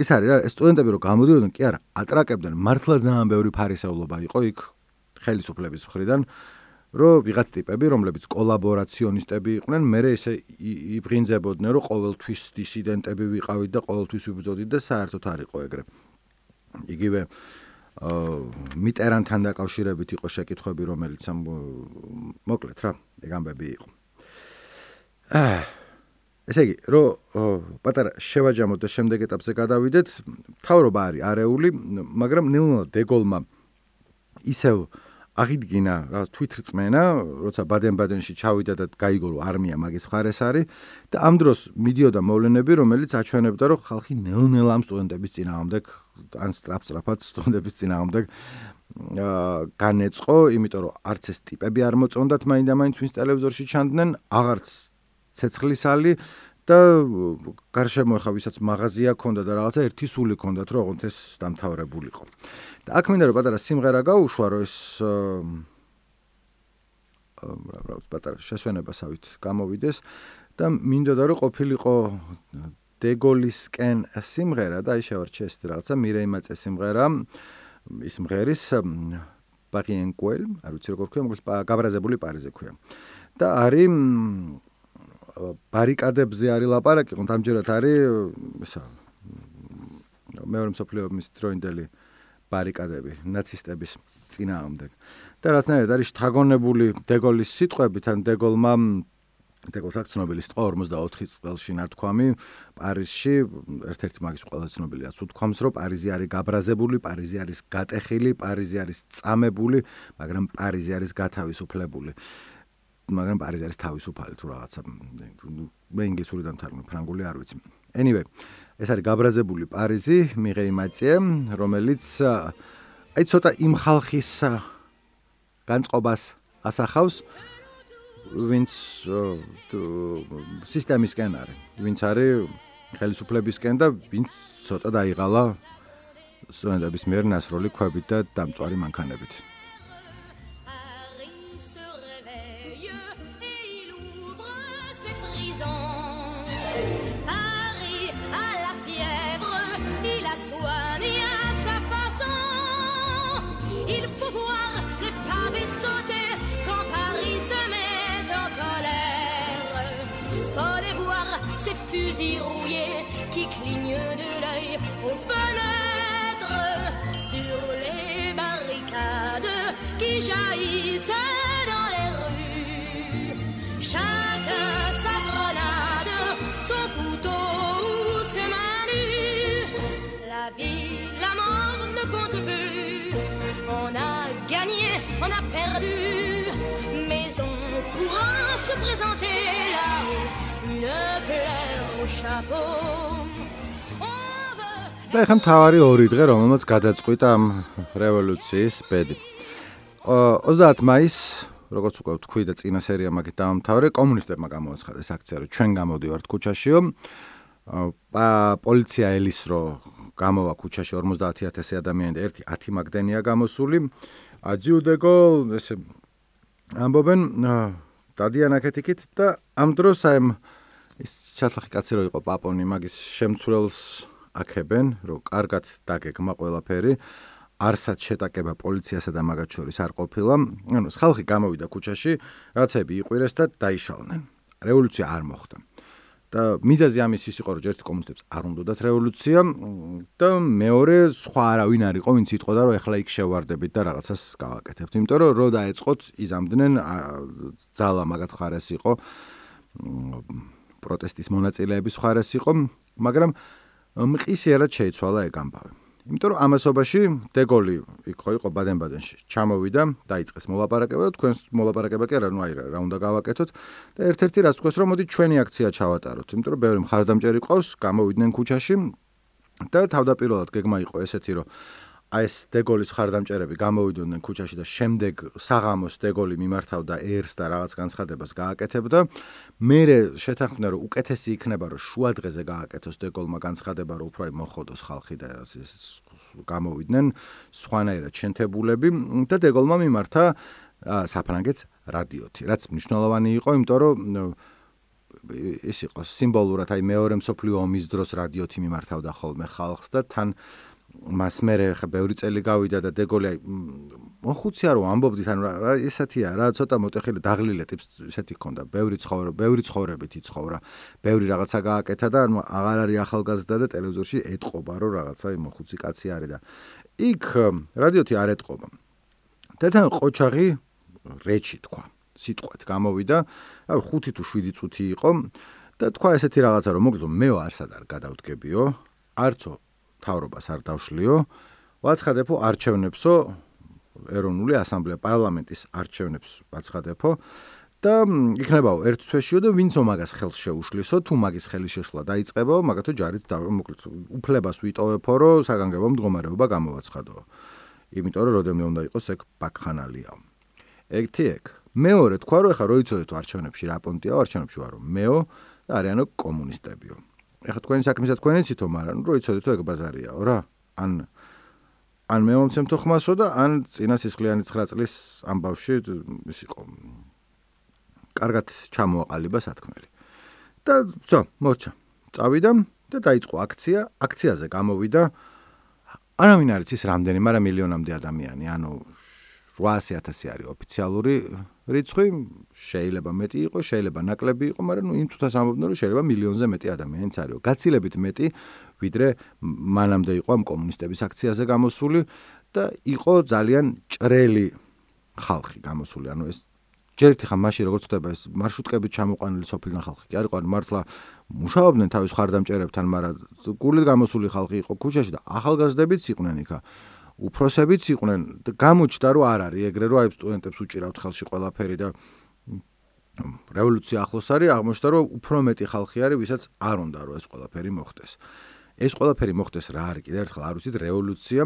Speaker 1: ეს არის რა სტუდენტები რომ გამოდიოდნენ კი არა ატრაკებდნენ მართლა ძალიან ბევრი ფარისეულობა იყო იქ ხელისუფლების მხრიდან რომ ვიღაც ტიპები რომლებიც კოლაბორაციონისტები იყვნენ მე ესე იბღინძებოდნენ რომ ყოველთვის დისიდენტები ვიყავით და ყოველთვის ვიბრძოდით და საერთოდ არ იყო ეგრე. იგივე აა მიტერანთან დაკავშირებით იყო შეკითხვები რომელიც ამ მოკლედ რა ეგ ამბები იყო. აა ესე იგი, რომ პატარა შევაჯამოთ და შემდეგ ეტაპზე გადავიდეთ, თავრობა არის არეული, მაგრამ ნეულა დეგოლმა ისევ აღიდგინა რა თვითრწმენა, როცა ბადენ-ბადენში ჩავიდა და გაიგო რომ არმია მაგის მხარეს არის და ამ დროს მიდიოდა მოვლენები, რომელიც აჩვენებდა რომ ხალხი ნელ-ნელა ამ სტუდენტების წინააღმდეგ ან სტრაფ-სტრაფად სტუდენტების წინააღმდეგ აა განეწყო, იმიტომ რომ არც ეს ტიპები არ მოწონდათ მაინდა-მაინც ვინც ტელევიზორში ჩანდნენ, აღარც ცეცხლისალი და გარშემო ხა ვისაც მაღაზია ქონდა და რაღაცა ერთი სული ქონდათ რომ ოღონდ ეს დამთავრებულიყო. და აქ მინდა რომ პატარა სიმღერა გაუშვა რომ ეს რა რა პატარა შესვენებასავით გამოვიდეს და მინდოდა რომ ყოფილიყო დეგოლისკენ სიმღერა და აი შევარჩიე ეს რაღაცა მირეიმაწე სიმღერა ის მღერის პარიენკუელ არ ვიცი როგორ ქვია მოკლედ გაბრაზებული პარიზე ქვია და არის ბარიკადებზე არის ლაპარაკი, ხომ ამჯერად არის ისა მეორე მსოფლიო ომის დროინდელი ბარიკადები ნაცისტების წინააღმდეგ. და რაღაცნაირად არის შთაგონებული დეგოლის სიტყვებით, ან დეგოლმა დეგოლს აქ ცნობილი სიტყვა 44 წელში ნათქვამი პარიზში ერთ-ერთი მაგის ყველა ცნობილია. უთქვამს, რომ პარიზი არის გაბრაზებული, პარიზი არის გატეხილი, პარიზი არის წამებული, მაგრამ პარიზი არის გათავისუფლებული. მაგრამ პარიზი არის თავისუფალი თუ რაღაცა მე ინგლისურიდან თარგმნი ფრანგული არ ვიცი. Anyway ეს არის გაბრაზებული პარიზი მიღეი მაწიე რომელიც აი ცოტა იმ ხალხის განწყობას ასახავს ვინც სისტემისკენ არის. ვინც არის ხელისუფლებისკენ და ვინც ცოტა დაიღალა სტუდენტების მიერ ნასროლი ქვებით და დამწვარი მანქანებით
Speaker 2: ces fusils rouillés qui clignent de l'œil aux fenêtres sur les barricades qui jaillissent dans les rues. Chacun sa grenade, son couteau ou ses mains nues. La vie, la mort ne compte plus. On a gagné, on a perdu, mais on pourra se présenter là-haut.
Speaker 1: და ახლა თავარი ორი დღე რომელმაც გადაწყვიტა ამ რევოლუციის ბედი. 30 მაისს, როგორც უკვე თქვი და წინა სერია მაგით დაამთავრე, კომუნისტებმა გამოაცხადეს აქცია, რომ ჩვენ გამოდივართ ქუჩაშიო. პოლიცია ელის რო გამოვა ქუჩაში 50000 ადამიანი და ერთი 10 მაგდენია გამოსული. აძიუდეგო ესე ამბობენ დადიან აქეთიკით და ამ დროს აი ჩათლახი კაცი რო იყო პაპონი მაგის შემცვლელს აქებენ რომ კარგად დაგეგმა ყველაფერი. არსად შეტაკება პოლიციასა და მაგათ შორის არ ყოფილა. ანუ ხალხი გამოვიდა ქუჩაში რაცები იყვირეს და დაიშალნენ. რევოლუცია არ მოხდა. და მიზეზი ამის ის იყო რომ ერთი კომუნისტებს არ უნდათ რევოლუცია. და მეორე სხვა არავინ არ იყო ვინც იტყოდა რომ ეხლა იქ შევარდებით და რაღაცას გავაკეთებთ. იმიტომ რომ რო დაეწყოთ იზამდნენ ძალა მაგათ ხარეს იყო პროტესტის მონაწილეების ხარეს იყო, მაგრამ მყისიერად შეიცვალა ეგ ამბავი. იმიტომ რომ ამასობაში დეგოლი იქ ხო იყო ბადენ-ბადენში. ჩამოვიდა, დაიწყეს მოლაპარაკება და თქვენს მოლაპარაკება კი არა, ნუ აი რა უნდა გავაკეთოთ და ერთ-ერთი რაც თქვენს რომ მოდი ჩვენი აქცია ჩავატაროთ, იმიტომ რომ ბევრი მხარდამჭერი ყავს, გამოვიდნენ ქუჩაში და თავდაპირველად გეგმა იყო ესეთი რომ აი ეს დეგოლის ხარდამჭერები გამოვიდოდნენ ქუჩაში და შემდეგ საღამოს დეგოლი მიმართავდა ერს და რაღაც განცხადებას გააკეთებდა. მე შეთანხმდა რომ უკეთესი იქნება რომ შუა დღეზე გააკეთოს დეგოლმა განცხადება რომ უფრო მოხოდოს ხალხი და ეს გამოვიდნენ სხვანაირად შენთებულები და დეგოლმა მიმართა საფრანგეთს რადიოთი, რაც მნიშვნელოვანი იყო, იმიტომ რომ ეს იყო სიმბოლურად აი მეორე მსოფლიო ომის დროს რადიოთი მიმართავდა ხოლმე ხალხს და თან მას მე ხა ბევრი წელი გავიდა და დეგოლი აი მოხუცი არო ამბობდით ანუ რა ესათია რა ცოტა მოტეხილი დაღლილე ტიპს ესეთი ქონდა ბევრი ცხოვრება ბევრი ცხოვრებით იცხოვრა ბევრი რაღაცა გააკეთა და ანუ აღარ არის ახალგაზრდა და ტელევიზორში ეტყობა რომ რაღაცა მოხუცი კაცი არის და. იქ რადიოთი არ ეტყობა. და თან ყოჩაღი რეჩი თქვა სიტყვით გამოვიდა. აი 5 თუ 7 წუთი იყო. და თქვა ესეთი რაღაცა რომ მოგდო მე არსად არ გადავდგებიო. არცო თავრობას არ დავშლიო. ვაცხადებო არჩევნებსო ეროვნული ასამბლეა პარლამენტის არჩევნებს აცხადებო და იქნებაო ერთ თვეშიო და ვინც ომაგას ხელს შეუშლისო თუ მაგის ხელი შეშლა დაიწყებო მაგათო ჯარით მოკლედ უფლებას ვიტოვებო რომ საგანგებო მდგომარეობა გამოვაცხადო. იმიტომ რომ როდემდე უნდა იყოს ეგ ბაქხანალიაო ეგთი ეგ. მეორე თქვა რომ ეხა როიცოდეთ არჩევნებში რა პონტია? არჩევნებში ვარო. მეო და არიანო კომუნისტებიო ეხა თქვენი საქმისა თქვენი ცითო მაგრამ როიცოდეთ ეგ ბაზარიაო რა. ან ან მე მომცემ თუ ხმასო და ან წინა სისხლიანი 9 წლის ამბავში ის იყო კარგად ჩამოაყალიბა სათქმელი. და ვсё მოჩა წავიდა და დაიწყო აქცია. აქციაზე გამოვიდა არავინ არ იცის რამდენი მაგრამ მილიონამდე ადამიანი ანუ 800000 არის ოფიციალური რიცხვი შეიძლება მეტი იყოს შეიძლება ნაკლები იყოს მაგრამ ნუ იმ წუთას ამბობდნენ რომ შეიძლება მილიონზე მეტი ადამიანიც არისო გაცილებით მეტი ვიდრე მანამდე იყო ამ კომუნისტების აქციაზე გამოსული და იყო ძალიან ჭრელი ხალხი გამოსული. ანუ ეს ჯერ ერთი ხან მაშინ როგორც ხდება ეს მარშრუტკებით ჩამოყვანილი სოფლიდან ხალხი კი არისო, მართლა მუშაობდნენ თავის ხარდამჭერებთან, მაგრამ გულით გამოსული ხალხი იყო ქუჩაში და ახალგაზრდებიც იყვნენ იქა. უფროსებიც იყვნენ. და გამოჩნდა რომ არ არის. ეგრე რომ აი სტუდენტებს უჭირავთ ხელში ყველაფერი და რევოლუცია ახლოს არის, აღმოჩნდა რომ უფრო მეტი ხალხი არის, ვისაც არ უნდა რომ ეს ყველაფერი მოხდეს. ეს ყველაფერი მოხდეს რა არის? კიდევ ერთხელ არ ვიცით რევოლუცია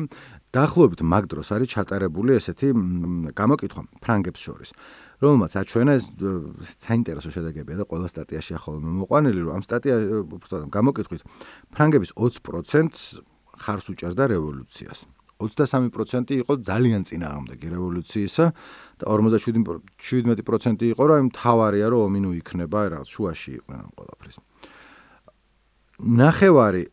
Speaker 1: დაახლოებით მაგ დროს არის ჩატარებული ესეთი გამოკითხვა ფრანგებს შორის. რომელმაც აჩვენა ეს საინტერესო შედეგებია და ყველა სტატიაში ახლა მოყვანილი რომ ამ სტატია უბრალოდ გამოკითხვით ფრანგების 20% ხარს უჭერდა რევოლუციას 23% იყო ძალიან წინააღმდეგი რევოლუციისა და 57% იყო რომ თავარია რომ ომინუ იქნება რაღაც შუაში იყვნენ ამ ყველაფრის. ნახევარი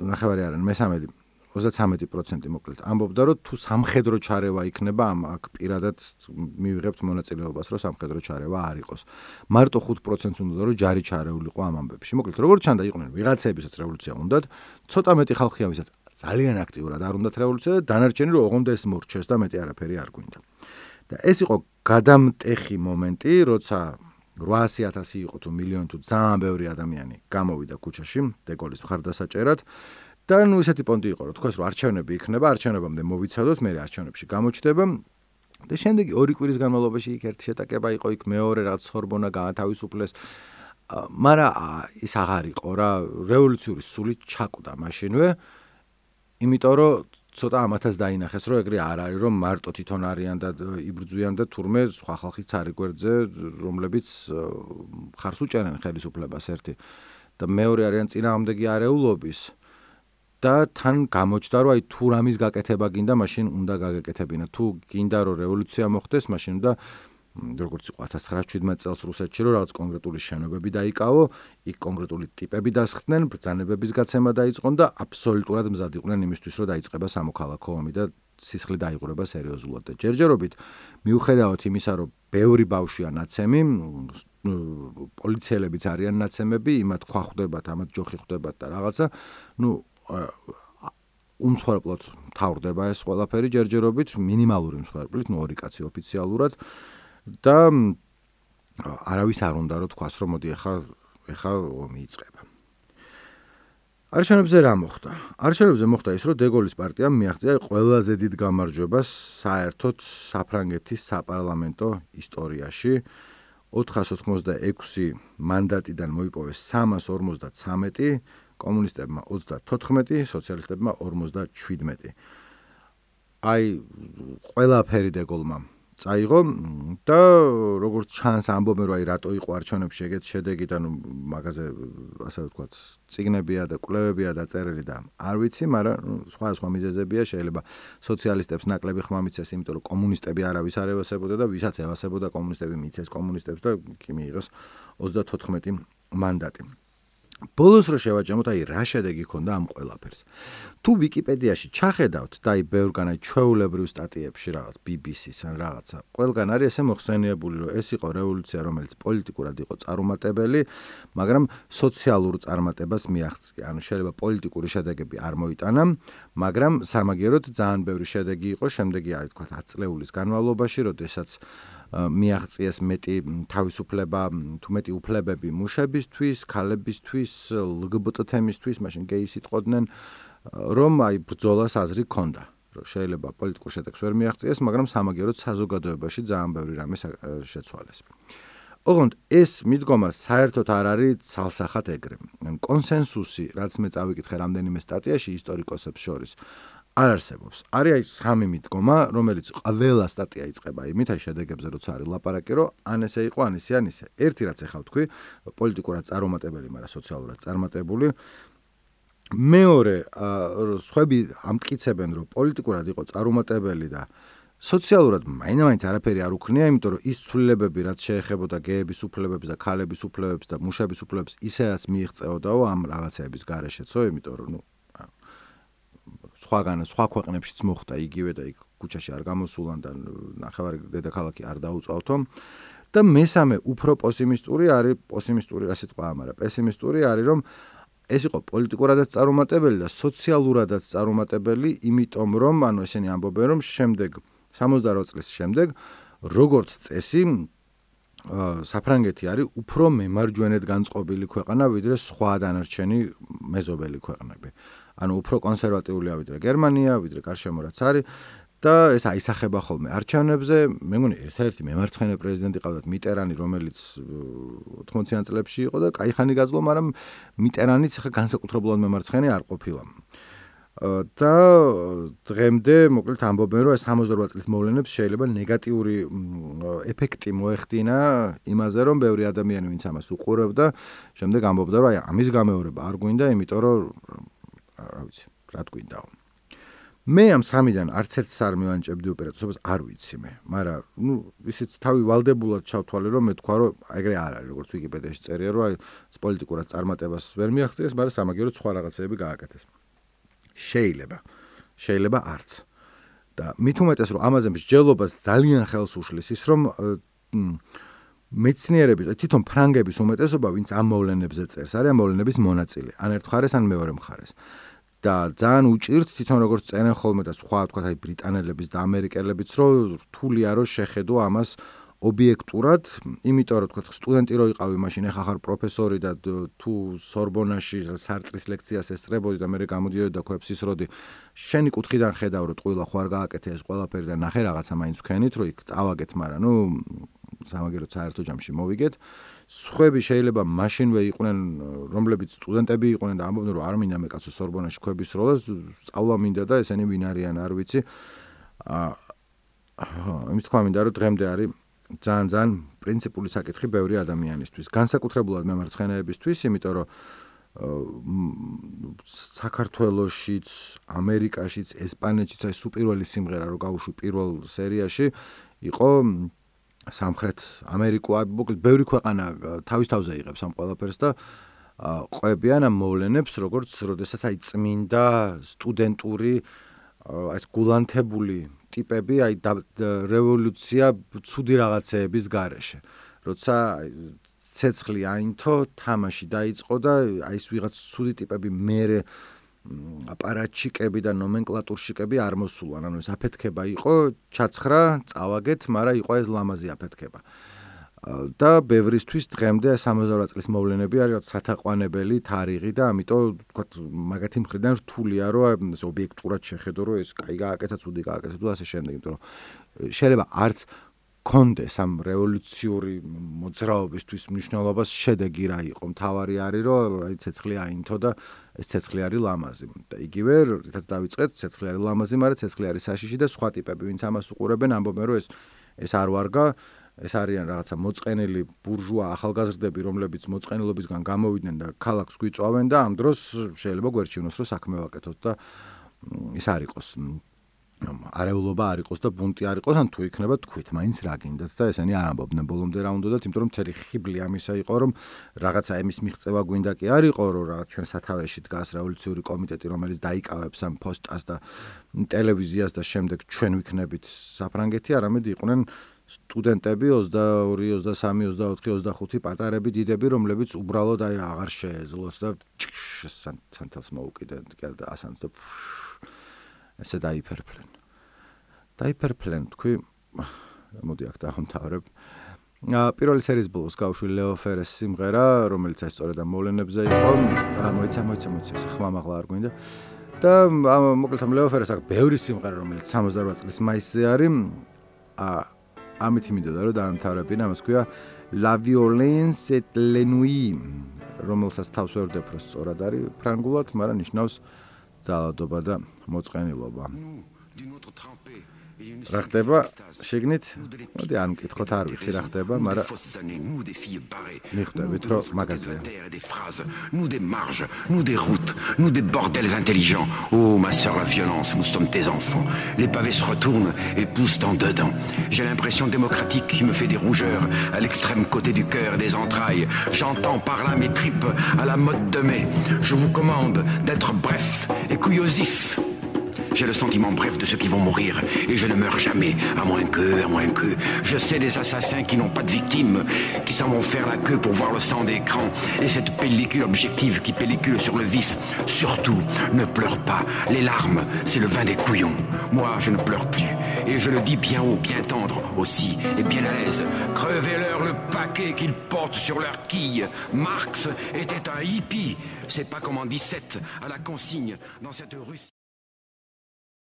Speaker 1: ნახევარი არიან მესამედი 33% მოკლედ. ამბობდა რომ თუ სამხედრო ჩარევა იქნება ამ აქ პირადად მივიღებთ მონაწილეობას რომ სამხედრო ჩარევა არ იყოს. მარტო 5%-ს უნდა რომ ჯარი ჩარეულიყო ამ ამბებში. მოკლედ როგორ ჩანდა იყვნენ ვიღაცებისაც რევოლუცია უნდათ ცოტა მეტი ხალხია ვისაც ძალიან აქტიურად არ უნდათ რევოლუცია და დანარჩენი რომ ოღონდ ეს მორჩეს და მეტი არაფერი არ გვინდა. და ეს იყო გადამტეხი მომენტი როცა 800000 იყო თუ მილიონი თუ ძალიან ბევრი ადამიანი გამოვიდა ქუჩაში დეგოლის მხარდასაჭერად. და ნუ ესეთი პონტი იყო რომ თქვას რომ არჩევნები იქნება არჩევნებამდე მოვიცადოთ მე არჩევნებში გამოჩდება და შემდეგ ორი კვირის განმავლობაში იქ ერთი შეტაკება იყო იქ მეორე რაღაც სორბონა გაათავისუფლეს. მაგრამ ის აღარ იყო რა რევოლუციური სული ჩაკვდა მაშინვე იმიტომ რომ ცოტა ამათაც დაინახეს, რომ ეგრე არ არის, რომ მარტო თვითონ არიან და იბრძვიან და თურმე სხვა ხალხიც არის გვერდზე, რომლებიც ხარს უჭერენ ხელისუფლებას ერთი და მეორე არიან წინააღმდეგი არეულობის და თან გამოჩნდა, რომ აი თუ რამის გაკეთება გინდა, მაშინ უნდა გაგეკეთებინა. თუ გინდა რომ რევოლუცია მოხდეს, მაშინ უნდა როგორც იყო 1917 წელს რუსეთში რომ რაღაც კონკრეტული შენობები დაიკავო, იქ კონკრეტული ტიპები დასხდნენ, ბრძანებების გაცემა დაიწყონ და აბსოლუტურად მზად იყვნენ იმისთვის, რომ დაიწყება სამოქალაქო ომი და სისხლი დაიღვრება სერიოზულად. და ჯერჯერობით მიუხედავად იმისა, რომ ბევრი ბავშვია ნაცემი, პოლიციელებიც არიან ნაცემები, იმათ ხვა ხვდებათ, ამათ ჯოხი ხვდებათ და რაღაცა, ну უმსხვერპლად მთავრდება ეს ყველაფერი. ჯერჯერობით მინიმალური მსხვერპლით, ნუ ორი კაცი ოფიციალურად. და არავის არ უნდა რომ თქვას რომ მოდი ახლა ახლა მიიწება. არჩევნებზე რა მოხდა? არჩევნებზე მოხდა ის რომ დეგოლის პარტიამ მიაღწია ყველაზე დიდ გამარჯვებას საერთოდ საფრანგეთის საპარლამენტო ისტორიაში 486 მანდატიდან მოიპოვეს 353 კომუნისტებმა 34 სოციალისტებმა 57 აი ყველაფერი დეგოლმა წაიღო და როგორც ჩანს ამბობენ რომ აი რატო იყო არჩევნებში ეგეთ შედეგი და ნუ მაგაზე ასე ვთქვათ ციგნებია და კვლევებია დაწერილი და არ ვიცი მაგრამ სხვა სხვა მიზეზებია შეიძლება სოციალისტებს ნაკლები ხმა მიცეს იმიტომ რომ კომუნისტები არავის არ ევასებოდა და ვისაც ევასებოდა კომუნისტები მიცეს კომუნისტებს და კი მიიღოს 34 მანდატი ბოლოს რო შევაჯამოთ, აი რა შედეგი ქონდა ამ ყველაფერს. თუ ვიკიპედიაში ჩახედავთ და აი ბევრგან აი ჩვეულებრივ სტატიებში რაღაც BBC-ს ან რაღაცა, ყველგან არის ესე მოხსენიებული, რომ ეს იყო რევოლუცია, რომელიც პოლიტიკურად იყო წარუმატებელი, მაგრამ სოციალურ წარმატებას მიაღწია. ანუ შეიძლება პოლიტიკური შედეგები არ მოიტანა, მაგრამ სამაგიეროდ ძალიან ბევრი შედეგი იყო შემდეგი აი თქვა 10 წლეულის განმავლობაში, როდესაც მიაღწიეს მეტი თავისუფლება თუ მეტი უფლებები მუშებისთვის, ქალებისთვის, LGBT თემისთვის, მაშინ გეის იტყოდნენ, რომ აი ბრძოლას აზრი ქონდა. რომ შეიძლება პოლიტიკურ შეტაკს ვერ მიაღწიეს, მაგრამ სამაგიეროდ საზოგადოებაში ძალიან ბევრი რამე შეცვალეს. ოღონდ ეს მიდგომა საერთოდ არ არის ცალსახად ეგრე. კონსენსუსი, რაც მე წავიკითხე რამდენიმე სტატიაში ისტორიკოსებს შორის, არ არსებობს. არის აი სამი მიდგომა, რომელიც ყველა სტატია იწყება იმით, აი შედეგებზე როცა არის ლაპარაკი, რომ ან ესე იყო, ან ისე, ან ისე. ერთი რაც ახავ თქვი, პოლიტიკურად წარუმატებელი, მაგრამ სოციალურად წარმატებული. მეორე, სხვები ამტკიცებენ, რომ პოლიტიკურად იყო წარუმატებელი და სოციალურად მაინც არაფერი არ უქნია, იმიტომ რომ ის ცვლილებები, რაც შეეხებოდა გეების უფლებებს და ქალების უფლებებს და მუშების უფლებებს, ისეაც მიიღწეოდაო ამ რაღაცების გარეშეცო, იმიტომ რომ ნუ სხვაგან სხვა ქვეყნებშიც მოხდა იგივე და იქ ქუჩაში არ გამოსულან და ნახევარი დედაქალაქი არ დაუწავთო და მესამე უფრო პესიმისტური არის პესიმისტური რა სიტყვა ამარა პესიმისტური არის რომ ეს იყო პოლიტიკურადაც წარუმატებელი და სოციალურადაც წარუმატებელი იმიტომ რომ ანუ ესენი ამბობენ რომ შემდეგ 68 წლის შემდეგ როგორც წესი საფრანგეთი არის უფრო მემარჯვენედ განწყობილი ქვეყანა ვიდრე სხვა დანარჩენი მეზობელი ქვეყნები. ანუ უფრო კონსერვატიულია ვიდრე გერმანია, ვიდრე გარშემო რაც არის და ეს აისახება ხოლმე არჩევნებზე. მე მგონი ერთ-ერთი მემარცხენე პრეზიდენტი ყავდათ მიტერანი, რომელიც 80-იან წლებში იყო და кайხანი გაძლო, მაგრამ მიტერანიც ხა განსაკუთრებულად მემარცხენე არ ყოფილა. და დღემდე მოკლედ ამბობენ რომ 68 წლის მოვლენებს შეიძლება ნეგატიური ეფექტი მოეხდინა იმაზე რომ ბევრი ადამიანი ვინც ამას უყურებდა შემდეგ ამბობდა რომ აი ამის გამეორება არ გვინდა იმიტომ რომ რა ვიცი, რა თქვინდაო. მე ამ სამიდან არც ერთს არ მივანჭებდი ოპერაციას, არ ვიცი მე, მაგრამ ნუ ისიც თავი ვალდებულად ჩავთვალე რომ მე თქვა რომ ეგრე არ არის, როგორც ვიკიპედიაში წერია რომ აი პოლიტიკურად წარმატებას ვერ მიაღწიეს, მაგრამ სამაგიეროდ სხვა რაღაცეები გააკეთეს. შეიძლება. შეიძლება არც. და მით უმეტეს რომ ამაზე მსჯელობას ძალიან ხელს უშლის ის რომ მეცნიერები თვითონ ფრანგების უმეტესობა ვინც ამ მოვლენებზე წერს არის ამ მოვლენების მონაწილე ან ერთ მხარეს ან მეორე მხარეს და ძალიან უჭირთ თვითონ როგორც წერენ ხოლმე და სხვა თქვა აი ბრიტანელების და ამერიკელებიც რომ რთულია რომ შეხედო ამას ობიექტურად, იმიტომ რომ თქვა სტუდენტი რო იყავი მაშინ ახლა ხარ პროფესორი და თუ სორბონაში სარტრის ლექციას ესწრებოდი და მე გამოდიოდი და ქვებს ისროდი შენი კუთხიდან ხედავ რომ ტყუილა ხო არ გააკეთე ეს ყველაფერი და ნახე რაღაცა მაინც ვქენით რომ იქ წავაგეთ მაგრამ ნუ სამაგერო საერთო ჯამში მოვიგეთ სხვები შეიძლება მაშინვე იყვნენ რომლებიც სტუდენტები იყვნენ და ამბობდნენ რომ არ მინდა მე კაცო სორბონაში ხვების როლა სწავლა მინდა და ესენი ვინ არიან არ ვიცი. აა იმის თქვა მინდა რომ დღემდე არის ძალიან ძალიან პრინციპული საკითხი ბევრი ადამიანისთვის. განსაკუთრებულად მემარცხენეებისთვის იმიტომ რომ საქართველოსშიც, ამერიკაშიც, ესპანეთშიც აი სუპირველი სიმღერა რო გავუშვი პირველ სერიაში იყო სამხრეთ ამერიკა, მოკლედ ბევრი ქვეყანა თავის თავზე იღებს ამ ყველაფერს და ყვებიან ამ მოვლენებს, როგორც როდესაც აი წმინდა სტუდენტური აი გულანთებული ტიპები აი რევოლუცია ცუდი რაღაცეების გარეშე. როცა ცეცხლი აინთო, თამაში დაიწყო და აი ეს ვიღაც ცუდი ტიპები მეરે აპარატჩიკები და ნომენკლატურშიკები არ მოსულან, ანუ ეს აფეთქება იყო, ჩაცხრა, წავაგეთ, მაგრამ იყო ეს ლამაზი აფეთქება. და ბევრისთვის დღემდე 68 წლის მოვლენები არის სათაყვანებელი თარიღი და ამიტომ თქვა მაგათი მხრიდან რთულია რომ ეს ობიექტურად შეხედო რომ ეს კაი გააკეთა, ცუდი გააკეთა თუ ასე შემდეგ, იმიტომ რომ შეიძლება არც კონდეს ამ რევოლუციური მოძრაობისთვის მნიშვნელობას შედეგი რა იყო. მთავარი არის რომ აი ცეცხლი აინთო და ეს ცეცხლი არის ლამაზი. და იგივე რითაც დავიწყეთ, ცეცხლი არის ლამაზი, მაგრამ ცეცხლი არის საშიში და სხვა ტიპები, ვინც ამას უყურებენ, ამბობენ რომ ეს ეს არ ვარგა. ეს არიან რაღაცა მოწყენილი ბურჟუა ახალგაზრდები, რომლებიც მოწყენილობისგან გამოვიდნენ და ქალაქს გვიწვავენ და ამ დროს შეიძლება გვერჩივნოს რომ საქმე ვაკეთოთ და ის არ იყოს არეულობა არ იყოს და ბუნტი არ იყოს, ან თუ იქნება თქვით, მაინც რა გინდათ და ესენი არ ამბობდნენ ბოლომდე რა უნდათ, იმიტომ რომ თერი ხიბლი ამისა იყო, რომ რაღაცა ემის მიღწევა გვინდა კი არ იყო, რომ რაღაც ჩვენ სათავეში დგას რევოლუციური კომიტეტი, რომელიც დაიკავებს ამ პოსტას და ტელევიზიას და შემდეგ ჩვენ ვიქნებით საფრანგეთი, არამედ იყვნენ სტუდენტები 22, 23, 24, 25 პატარები დიდები, რომლებიც უბრალოდ აი აღარ შეეძლოთ და სანთელს მოუკიდენ და ასანს და ესე დაიფერფლენ. დაიფერფლენ თქვი მოდი აქ დაამთავრებ. ა პირველი სერიის ბოლოს გავშვი ლეო ფერეს სიმღერა, რომელიც ეს სწორედ ამ მოვლენებზე იყო. მოიცა მოიცა მოიცა ხმა მაღლა არ გვინდა. და მოკლედ ამ ლეოფერეს აქვს ბევრი სიმღერა რომელიც 68 წლის მაისზე არის ა ამით იმედოდა რომ დაამთავრებინა მას ქვია La violence et la nuit რომელსაც თავს ვერ ვდეფრო სწორად არის ფრანგულად მაგრამ ნიშნავს ძალადობა და მოწყენილობა რა ხდება შეგნით მოდი არ მკითხოთ არ ვიცი რა ხდება მაგრამ მიხვდებით რომ მაგაზია
Speaker 3: nous des marges nous des routes nous des bordels intelligents oh ma sœur la violence nous sommes tes enfants les pavés se retournent et poussent en dedans j'ai l'impression démocratique qui me fait des rougeurs à l'extrême côté du cœur des entrailles j'entends par là mes tripes à la mode de mai je vous commande d'être bref et couillosif j'ai le sentiment bref de ceux qui vont mourir, et je ne meurs jamais, à moins que, à moins que. Je sais des assassins qui n'ont pas de victimes, qui s'en vont faire la queue pour voir le sang d'écran, et cette pellicule objective qui pellicule sur le vif. Surtout, ne pleure pas. Les larmes, c'est le vin des couillons. Moi, je ne pleure plus, et je le dis bien haut, bien tendre aussi, et bien à l'aise. Crevez-leur le paquet qu'ils portent sur leur quille. Marx était un hippie. C'est pas comme en 17, à la consigne, dans cette Russie.